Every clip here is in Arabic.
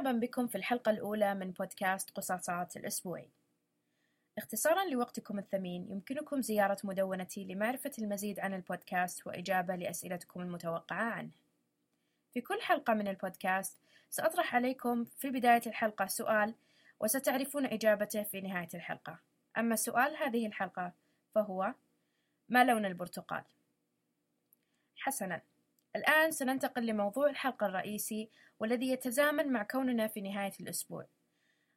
مرحبا بكم في الحلقة الأولى من بودكاست قصاصات الأسبوعي. اختصارا لوقتكم الثمين يمكنكم زيارة مدونتي لمعرفة المزيد عن البودكاست وإجابة لأسئلتكم المتوقعة عنه. في كل حلقة من البودكاست سأطرح عليكم في بداية الحلقة سؤال وستعرفون إجابته في نهاية الحلقة. أما سؤال هذه الحلقة فهو ما لون البرتقال؟ حسنا الآن سننتقل لموضوع الحلقة الرئيسي والذي يتزامن مع كوننا في نهاية الأسبوع.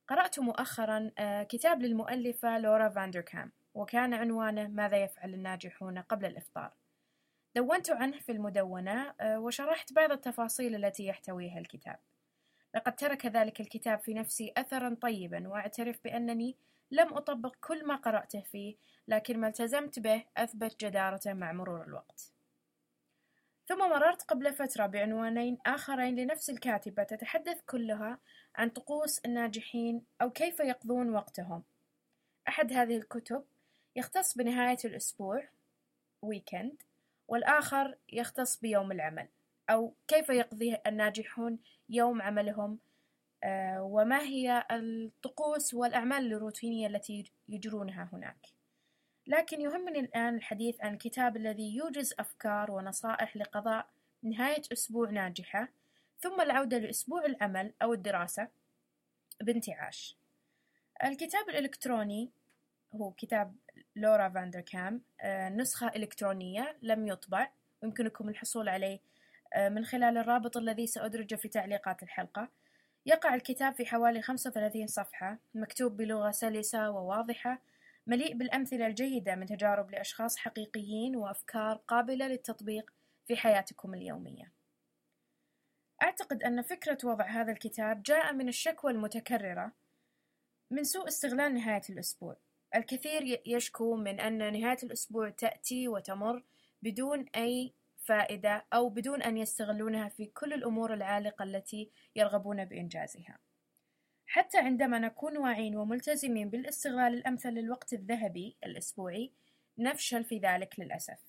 قرأت مؤخرا آه، كتاب للمؤلفة لورا فاندركام وكان عنوانه ماذا يفعل الناجحون قبل الإفطار. دونت عنه في المدونة آه، وشرحت بعض التفاصيل التي يحتويها الكتاب. لقد ترك ذلك الكتاب في نفسي أثرا طيبا وأعترف بأنني لم أطبق كل ما قرأته فيه لكن ما التزمت به أثبت جدارته مع مرور الوقت. ثم مررت قبل فترة بعنوانين آخرين لنفس الكاتبة تتحدث كلها عن طقوس الناجحين أو كيف يقضون وقتهم. أحد هذه الكتب يختص بنهاية الأسبوع ويكند والآخر يختص بيوم العمل أو كيف يقضي الناجحون يوم عملهم آه، وما هي الطقوس والأعمال الروتينية التي يجرونها هناك. لكن يهمني الآن الحديث عن الكتاب الذي يوجز أفكار ونصائح لقضاء نهاية أسبوع ناجحة ثم العودة لأسبوع العمل أو الدراسة بانتعاش. الكتاب الإلكتروني هو كتاب لورا فاندركام آه، نسخة إلكترونية لم يطبع يمكنكم الحصول عليه آه، من خلال الرابط الذي سأدرجه في تعليقات الحلقة يقع الكتاب في حوالي 35 صفحة مكتوب بلغة سلسة وواضحة مليء بالأمثلة الجيدة من تجارب لأشخاص حقيقيين وأفكار قابلة للتطبيق في حياتكم اليومية. أعتقد أن فكرة وضع هذا الكتاب جاء من الشكوى المتكررة من سوء استغلال نهاية الأسبوع. الكثير يشكو من أن نهاية الأسبوع تأتي وتمر بدون أي فائدة أو بدون أن يستغلونها في كل الأمور العالقة التي يرغبون بإنجازها. حتى عندما نكون واعين وملتزمين بالاستغلال الأمثل للوقت الذهبي الأسبوعي نفشل في ذلك للأسف.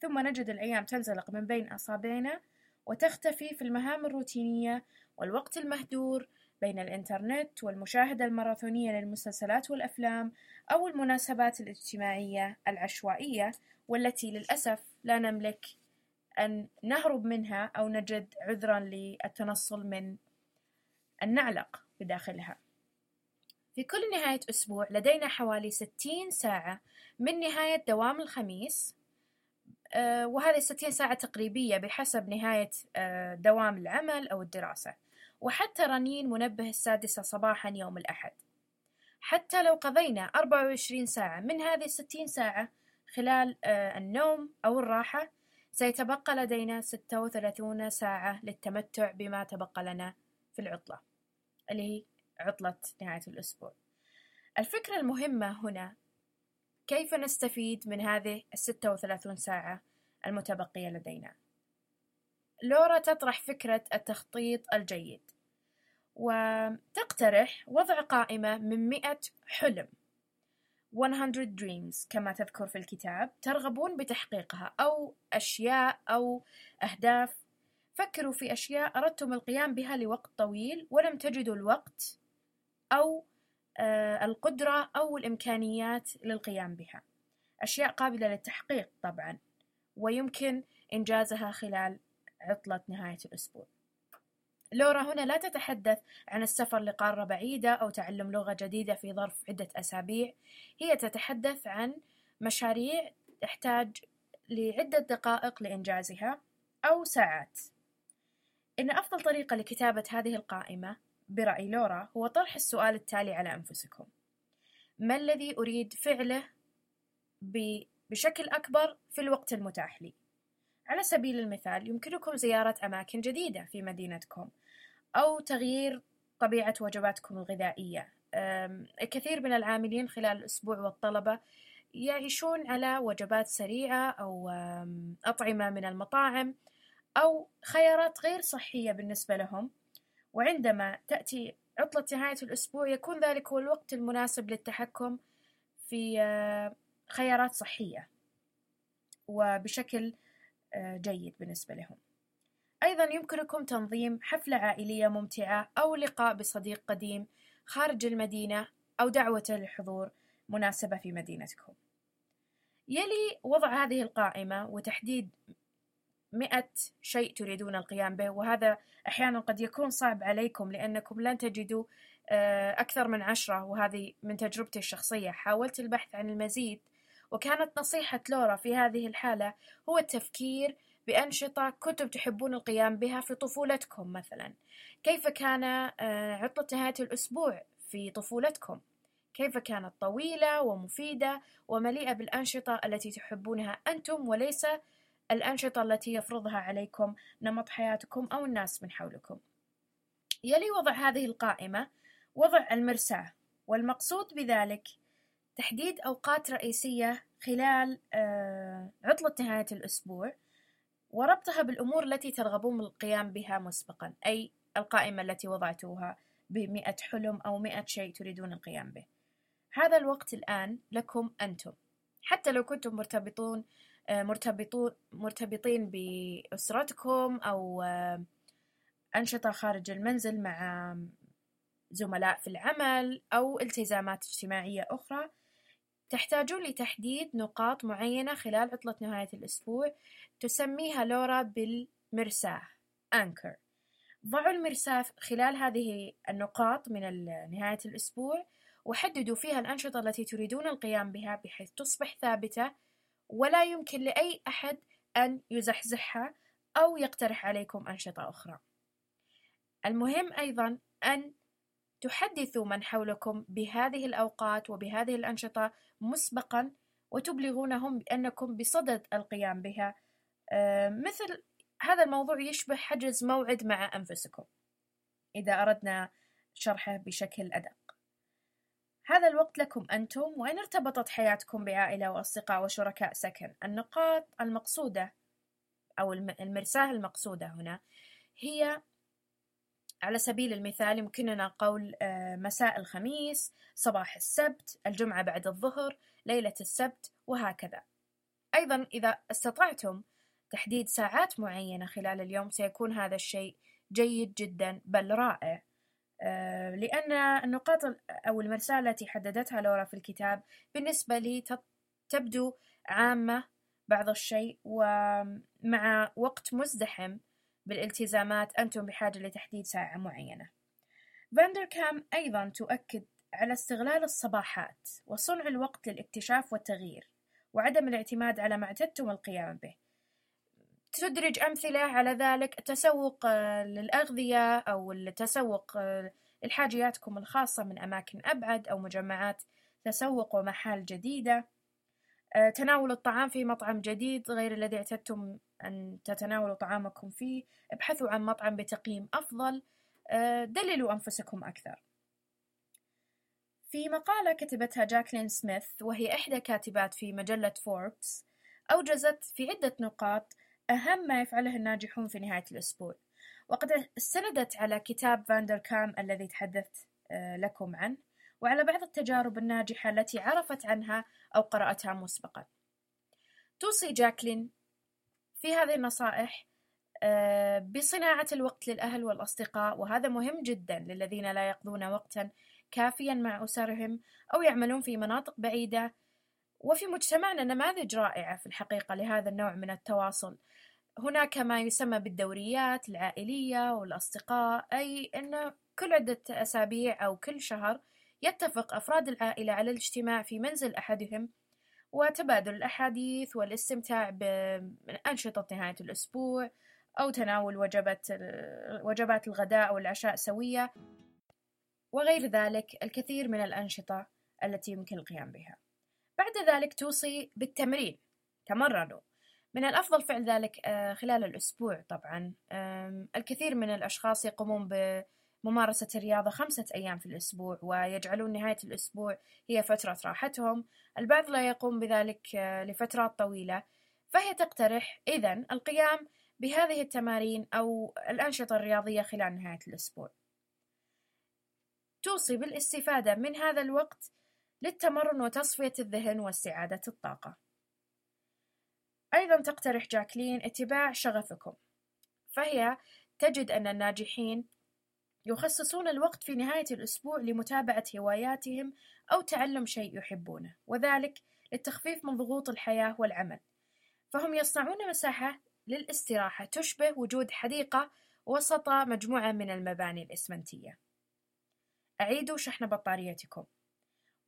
ثم نجد الأيام تنزلق من بين أصابعنا وتختفي في المهام الروتينية والوقت المهدور بين الإنترنت والمشاهدة الماراثونية للمسلسلات والأفلام أو المناسبات الاجتماعية العشوائية والتي للأسف لا نملك أن نهرب منها أو نجد عذرا للتنصل من أن نعلق بداخلها. في كل نهاية أسبوع لدينا حوالي ستين ساعة من نهاية دوام الخميس. آه، وهذه الستين ساعة تقريبية بحسب نهاية آه، دوام العمل أو الدراسة. وحتى رنين منبه السادسة صباحا يوم الأحد. حتى لو قضينا 24 ساعة من هذه الستين ساعة خلال آه، النوم أو الراحة سيتبقى لدينا 36 ساعة للتمتع بما تبقى لنا في العطلة. اللي هي عطلة نهاية الأسبوع. الفكرة المهمة هنا كيف نستفيد من هذه الستة وثلاثون ساعة المتبقية لدينا؟ لورا تطرح فكرة التخطيط الجيد وتقترح وضع قائمة من مئة حلم. 100 dreams كما تذكر في الكتاب ترغبون بتحقيقها أو أشياء أو أهداف فكروا في أشياء أردتم القيام بها لوقت طويل ولم تجدوا الوقت أو آه، القدرة أو الإمكانيات للقيام بها. أشياء قابلة للتحقيق طبعا ويمكن إنجازها خلال عطلة نهاية الأسبوع. لورا هنا لا تتحدث عن السفر لقارة بعيدة أو تعلم لغة جديدة في ظرف عدة أسابيع. هي تتحدث عن مشاريع تحتاج لعدة دقائق لإنجازها أو ساعات. إن أفضل طريقة لكتابة هذه القائمة برأي لورا هو طرح السؤال التالي على أنفسكم ما الذي أريد فعله بشكل أكبر في الوقت المتاح لي؟ على سبيل المثال يمكنكم زيارة أماكن جديدة في مدينتكم أو تغيير طبيعة وجباتكم الغذائية الكثير من العاملين خلال الأسبوع والطلبة يعيشون على وجبات سريعة أو أطعمة من المطاعم أو خيارات غير صحية بالنسبة لهم. وعندما تأتي عطلة نهاية الأسبوع يكون ذلك هو الوقت المناسب للتحكم في آه، خيارات صحية وبشكل آه، جيد بالنسبة لهم. أيضا يمكنكم تنظيم حفلة عائلية ممتعة أو لقاء بصديق قديم خارج المدينة أو دعوته للحضور مناسبة في مدينتكم. يلي وضع هذه القائمة وتحديد مئة شيء تريدون القيام به وهذا أحيانا قد يكون صعب عليكم لأنكم لن تجدوا آه، أكثر من عشرة وهذه من تجربتي الشخصية. حاولت البحث عن المزيد وكانت نصيحة لورا في هذه الحالة هو التفكير بأنشطة كنتم تحبون القيام بها في طفولتكم مثلا. كيف كان آه، عطلة نهاية الأسبوع في طفولتكم؟ كيف كانت طويلة ومفيدة ومليئة بالأنشطة التي تحبونها أنتم وليس الأنشطة التي يفرضها عليكم نمط حياتكم أو الناس من حولكم. يلي وضع هذه القائمة؟ وضع المرساة، والمقصود بذلك تحديد أوقات رئيسية خلال آه، عطلة نهاية الأسبوع وربطها بالأمور التي ترغبون القيام بها مسبقا أي القائمة التي وضعتوها بمئة حلم أو مئة شيء تريدون القيام به. هذا الوقت الآن لكم أنتم. حتى لو كنتم مرتبطون مرتبطون مرتبطين بأسرتكم أو آه، أنشطة خارج المنزل مع زملاء في العمل أو التزامات اجتماعية أخرى. تحتاجون لتحديد نقاط معينة خلال عطلة نهاية الأسبوع. تسميها لورا بالمرساة أنكر. ضعوا المرساة خلال هذه النقاط من نهاية الأسبوع. وحددوا فيها الأنشطة التي تريدون القيام بها بحيث تصبح ثابتة ولا يمكن لأي أحد أن يزحزحها أو يقترح عليكم أنشطة أخرى. المهم أيضا أن تحدثوا من حولكم بهذه الأوقات وبهذه الأنشطة مسبقا وتبلغونهم بأنكم بصدد القيام بها آه، مثل هذا الموضوع يشبه حجز موعد مع أنفسكم إذا أردنا شرحه بشكل أدق هذا الوقت لكم أنتم وإن ارتبطت حياتكم بعائلة وأصدقاء وشركاء سكن. النقاط المقصودة أو المرساة المقصودة هنا هي على سبيل المثال يمكننا قول آه، مساء الخميس صباح السبت الجمعة بعد الظهر ليلة السبت وهكذا. أيضا إذا استطعتم تحديد ساعات معينة خلال اليوم سيكون هذا الشيء جيد جدا بل رائع. لأن النقاط أو المرساة التي حددتها لورا في الكتاب بالنسبة لي تبدو عامة بعض الشيء ومع وقت مزدحم بالالتزامات أنتم بحاجة لتحديد ساعة معينة. فاندركام أيضا تؤكد على استغلال الصباحات وصنع الوقت للاكتشاف والتغيير وعدم الاعتماد على ما اعتدتم القيام به. تدرج أمثلة على ذلك التسوق آه، للأغذية أو التسوق آه، لحاجياتكم الخاصة من أماكن أبعد أو مجمعات تسوق ومحال جديدة. آه، تناول الطعام في مطعم جديد غير الذي اعتدتم أن تتناولوا طعامكم فيه ابحثوا عن مطعم بتقييم أفضل دللوا أنفسكم أكثر. في مقالة كتبتها جاكلين سميث وهي إحدى كاتبات في مجلة فوربس أوجزت في عدة نقاط أهم ما يفعله الناجحون في نهاية الأسبوع. وقد استندت على كتاب فاندر كام الذي تحدثت آه، لكم عنه وعلى بعض التجارب الناجحة التي عرفت عنها أو قرأتها مسبقا. توصي جاكلين في هذه النصائح آه، بصناعة الوقت للأهل والأصدقاء وهذا مهم جدا للذين لا يقضون وقتا كافيا مع أسرهم أو يعملون في مناطق بعيدة وفي مجتمعنا نماذج رائعة في الحقيقة لهذا النوع من التواصل. هناك ما يسمى بالدوريات العائلية والأصدقاء أي أن كل عدة أسابيع أو كل شهر يتفق أفراد العائلة على الاجتماع في منزل أحدهم وتبادل الأحاديث والاستمتاع بأنشطة نهاية الأسبوع أو تناول وجبات وجبات الغداء أو العشاء سوية وغير ذلك الكثير من الأنشطة التي يمكن القيام بها. بعد ذلك توصي بالتمرين تمرنوا. من الأفضل فعل ذلك آه، خلال الأسبوع طبعا. الكثير من الأشخاص يقومون بممارسة الرياضة خمسة أيام في الأسبوع ويجعلون نهاية الأسبوع هي فترة راحتهم. البعض لا يقوم بذلك آه، لفترات طويلة. فهي تقترح إذا القيام بهذه التمارين أو الأنشطة الرياضية خلال نهاية الأسبوع. توصي بالاستفادة من هذا الوقت للتمرن وتصفية الذهن واستعادة الطاقة. أيضا تقترح جاكلين اتباع شغفكم فهي تجد أن الناجحين يخصصون الوقت في نهاية الأسبوع لمتابعة هواياتهم أو تعلم شيء يحبونه وذلك للتخفيف من ضغوط الحياة والعمل. فهم يصنعون مساحة للاستراحة تشبه وجود حديقة وسط مجموعة من المباني الإسمنتية. أعيدوا شحن بطاريتكم.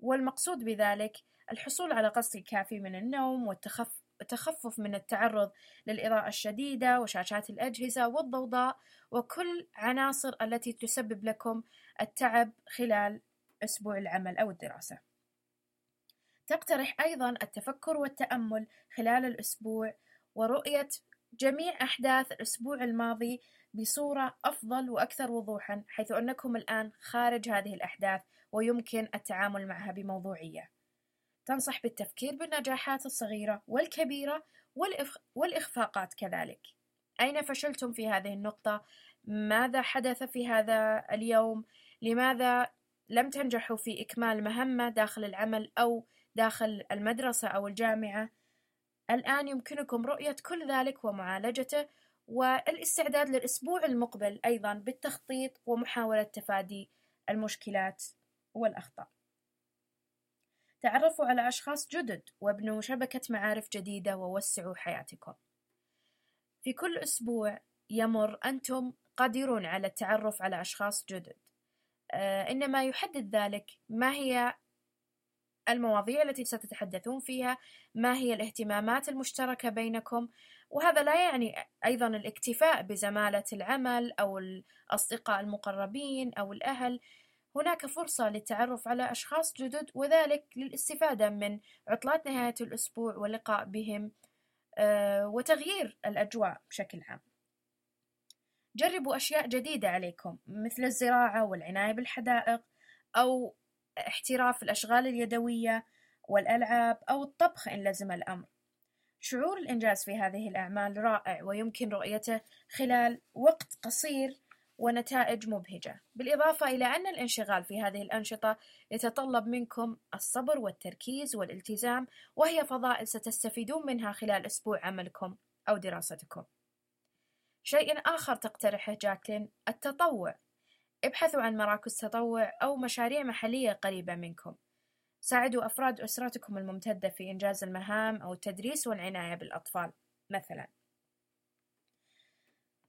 والمقصود بذلك الحصول على قسط كافي من النوم والتخفف من التعرض للإضاءة الشديدة وشاشات الأجهزة والضوضاء وكل عناصر التي تسبب لكم التعب خلال أسبوع العمل أو الدراسة. تقترح أيضا التفكر والتأمل خلال الأسبوع ورؤية جميع أحداث الأسبوع الماضي بصورة أفضل وأكثر وضوحًا حيث أنكم الآن خارج هذه الأحداث ويمكن التعامل معها بموضوعية. تنصح بالتفكير بالنجاحات الصغيرة والكبيرة والإخفاقات كذلك. أين فشلتم في هذه النقطة؟ ماذا حدث في هذا اليوم؟ لماذا لم تنجحوا في إكمال مهمة داخل العمل أو داخل المدرسة أو الجامعة؟ الآن يمكنكم رؤية كل ذلك ومعالجته والاستعداد للأسبوع المقبل أيضا بالتخطيط ومحاولة تفادي المشكلات والأخطاء. تعرفوا على أشخاص جدد وابنوا شبكة معارف جديدة ووسعوا حياتكم. في كل أسبوع يمر أنتم قادرون على التعرف على أشخاص جدد. آه، إنما يحدد ذلك ما هي المواضيع التي ستتحدثون فيها ما هي الاهتمامات المشتركة بينكم وهذا لا يعني أيضا الاكتفاء بزمالة العمل أو الأصدقاء المقربين أو الأهل. هناك فرصة للتعرف على أشخاص جدد وذلك للاستفادة من عطلات نهاية الأسبوع واللقاء بهم آه، وتغيير الأجواء بشكل عام. جربوا أشياء جديدة عليكم مثل الزراعة والعناية بالحدائق أو احتراف الأشغال اليدوية والألعاب أو الطبخ إن لزم الأمر. شعور الإنجاز في هذه الأعمال رائع ويمكن رؤيته خلال وقت قصير ونتائج مبهجة، بالإضافة إلى أن الانشغال في هذه الأنشطة يتطلب منكم الصبر والتركيز والالتزام، وهي فضائل ستستفيدون منها خلال أسبوع عملكم أو دراستكم. شيء آخر تقترحه جاكلين التطوع. ابحثوا عن مراكز تطوع أو مشاريع محلية قريبة منكم. ساعدوا أفراد أسرتكم الممتدة في إنجاز المهام أو التدريس والعناية بالأطفال مثلا.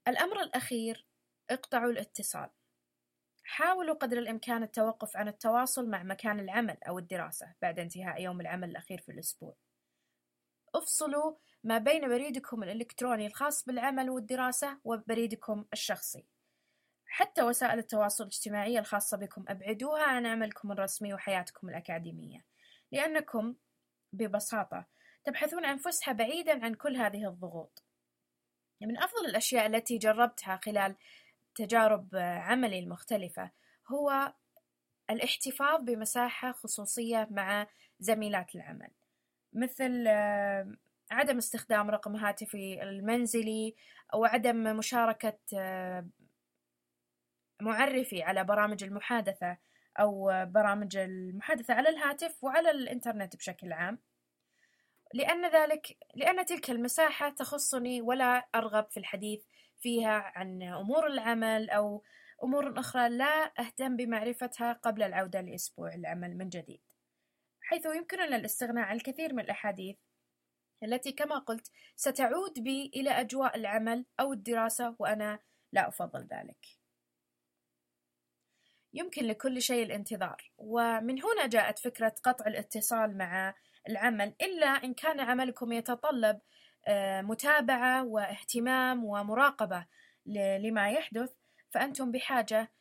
الأمر الأخير اقطعوا الاتصال. حاولوا قدر الإمكان التوقف عن التواصل مع مكان العمل أو الدراسة بعد انتهاء يوم العمل الأخير في الأسبوع. افصلوا ما بين بريدكم الإلكتروني الخاص بالعمل والدراسة وبريدكم الشخصي. حتى وسائل التواصل الاجتماعي الخاصة بكم أبعدوها عن عملكم الرسمي وحياتكم الأكاديمية. لأنكم ببساطة تبحثون عن فسحة بعيدا عن كل هذه الضغوط. من أفضل الأشياء التي جربتها خلال تجارب عملي المختلفة هو الاحتفاظ بمساحة خصوصية مع زميلات العمل. مثل آه، عدم استخدام رقم هاتفي المنزلي أو عدم مشاركة آه، معرفي على برامج المحادثة أو برامج المحادثة على الهاتف وعلى الإنترنت بشكل عام. لأن ذلك لأن تلك المساحة تخصني ولا أرغب في الحديث فيها عن أمور العمل أو أمور أخرى لا أهتم بمعرفتها قبل العودة لأسبوع العمل من جديد. حيث يمكننا الاستغناء عن الكثير من الأحاديث التي كما قلت ستعود بي إلى أجواء العمل أو الدراسة وأنا لا أفضل ذلك. يمكن لكل شيء الانتظار. ومن هنا جاءت فكرة قطع الاتصال مع العمل إلا إن كان عملكم يتطلب آه، متابعة واهتمام ومراقبة لما يحدث فأنتم بحاجة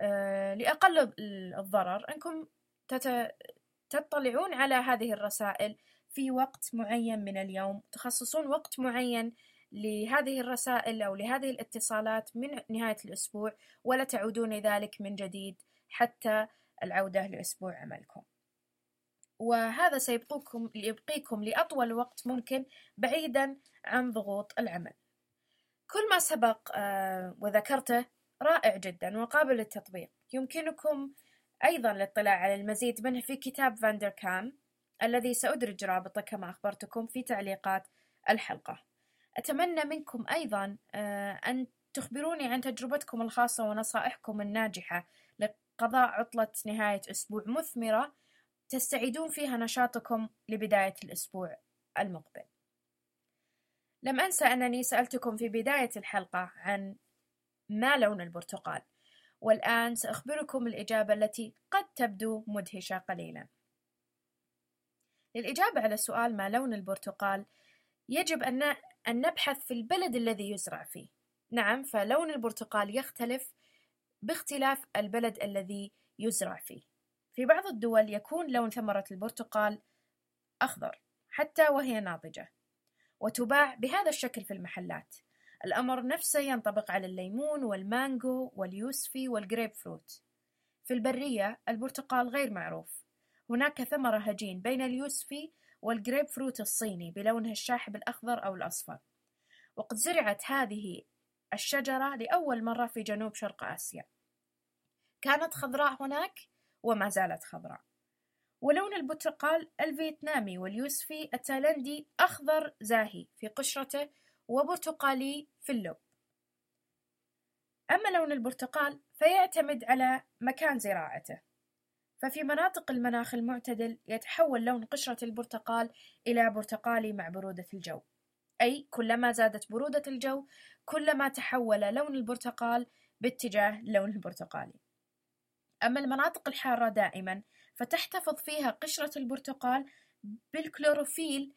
آه، لأقل الضرر. أنكم تطلعون على هذه الرسائل في وقت معين من اليوم تخصصون وقت معين لهذه الرسائل أو لهذه الاتصالات من نهاية الأسبوع ولا تعودون ذلك من جديد حتى العودة لأسبوع عملكم. وهذا سيبقيكم يبقيكم لأطول وقت ممكن بعيدا عن ضغوط العمل. كل ما سبق آه، وذكرته رائع جدا وقابل للتطبيق. يمكنكم أيضا الاطلاع على المزيد منه في كتاب فاندر كام الذي سأدرج رابطه كما أخبرتكم في تعليقات الحلقة. أتمنى منكم أيضا آه، أن تخبروني عن تجربتكم الخاصة ونصائحكم الناجحة لقضاء عطلة نهاية أسبوع مثمرة تستعيدون فيها نشاطكم لبداية الأسبوع المقبل. لم أنسى أنني سألتكم في بداية الحلقة عن ما لون البرتقال، والآن سأخبركم الإجابة التي قد تبدو مدهشة قليلا. للإجابة على سؤال ما لون البرتقال، يجب أن أن نبحث في البلد الذي يزرع فيه. نعم، فلون البرتقال يختلف باختلاف البلد الذي يزرع فيه. في بعض الدول يكون لون ثمرة البرتقال أخضر حتى وهي ناضجة، وتباع بهذا الشكل في المحلات. الأمر نفسه ينطبق على الليمون والمانجو واليوسفي والجريب فروت. في البرية البرتقال غير معروف. هناك ثمرة هجين بين اليوسفي والجريب فروت الصيني بلونه الشاحب الأخضر أو الأصفر. وقد زرعت هذه الشجرة لأول مرة في جنوب شرق آسيا. كانت خضراء هناك وما زالت خضراء. ولون البرتقال الفيتنامي واليوسفي التايلندي أخضر زاهي في قشرته وبرتقالي في اللب. أما لون البرتقال فيعتمد على مكان زراعته. ففي مناطق المناخ المعتدل يتحول لون قشرة البرتقال إلى برتقالي مع برودة الجو. أي كلما زادت برودة الجو كلما تحول لون البرتقال باتجاه اللون البرتقالي. أما المناطق الحارة دائما فتحتفظ فيها قشرة البرتقال بالكلوروفيل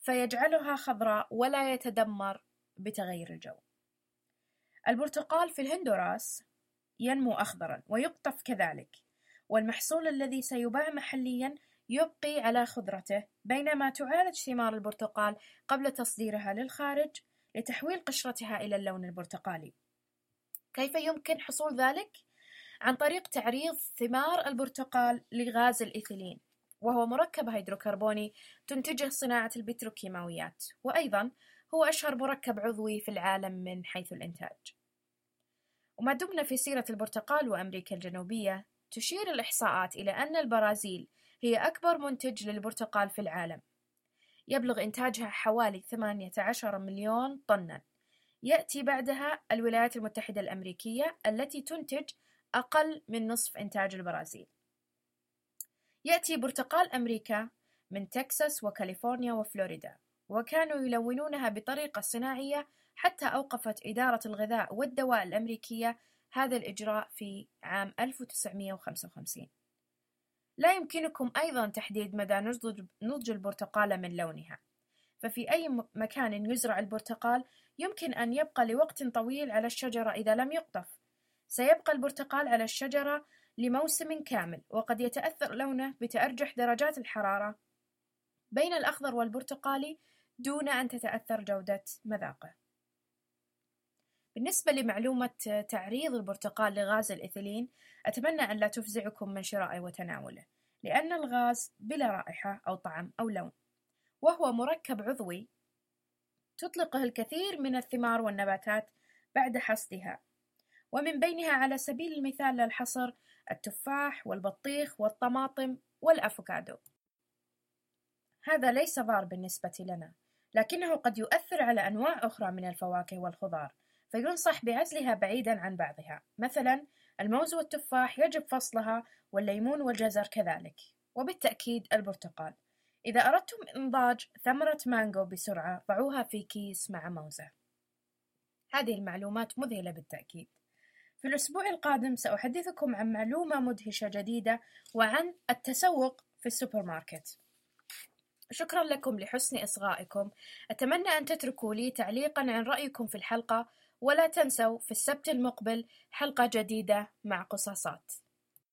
فيجعلها خضراء ولا يتدمر بتغير الجو. البرتقال في الهندوراس ينمو أخضرا ويقطف كذلك، والمحصول الذي سيباع محليا يبقي على خضرته بينما تعالج ثمار البرتقال قبل تصديرها للخارج لتحويل قشرتها إلى اللون البرتقالي. كيف يمكن حصول ذلك؟ عن طريق تعريض ثمار البرتقال لغاز الإيثيلين وهو مركب هيدروكربوني تنتجه صناعة البتروكيماويات وأيضا هو أشهر مركب عضوي في العالم من حيث الإنتاج وما دمنا في سيرة البرتقال وأمريكا الجنوبية تشير الإحصاءات إلى أن البرازيل هي أكبر منتج للبرتقال في العالم يبلغ إنتاجها حوالي 18 مليون طنا يأتي بعدها الولايات المتحدة الأمريكية التي تنتج أقل من نصف إنتاج البرازيل. يأتي برتقال أمريكا من تكساس وكاليفورنيا وفلوريدا، وكانوا يلونونها بطريقة صناعية حتى أوقفت إدارة الغذاء والدواء الأمريكية هذا الإجراء في عام 1955. لا يمكنكم أيضا تحديد مدى نضج البرتقالة من لونها، ففي أي مكان يزرع البرتقال يمكن أن يبقى لوقت طويل على الشجرة إذا لم يقطف، سيبقى البرتقال على الشجرة لموسم كامل وقد يتأثر لونه بتأرجح درجات الحرارة بين الأخضر والبرتقالي دون أن تتأثر جودة مذاقه. بالنسبة لمعلومة تعريض البرتقال لغاز الإيثيلين أتمنى أن لا تفزعكم من شرائه وتناوله لأن الغاز بلا رائحة أو طعم أو لون وهو مركب عضوي تطلقه الكثير من الثمار والنباتات بعد حصدها. ومن بينها على سبيل المثال للحصر التفاح والبطيخ والطماطم والأفوكادو. هذا ليس ضار بالنسبة لنا لكنه قد يؤثر على أنواع أخرى من الفواكه والخضار فينصح بعزلها بعيدا عن بعضها. مثلا الموز والتفاح يجب فصلها والليمون والجزر كذلك. وبالتأكيد البرتقال. إذا أردتم إنضاج ثمرة مانجو بسرعة ضعوها في كيس مع موزة. هذه المعلومات مذهلة بالتأكيد. في الأسبوع القادم سأحدثكم عن معلومة مدهشة جديدة وعن التسوق في السوبر ماركت شكرا لكم لحسن إصغائكم. أتمنى أن تتركوا لي تعليقا عن رأيكم في الحلقة. ولا تنسوا في السبت المقبل حلقة جديدة مع قصاصات.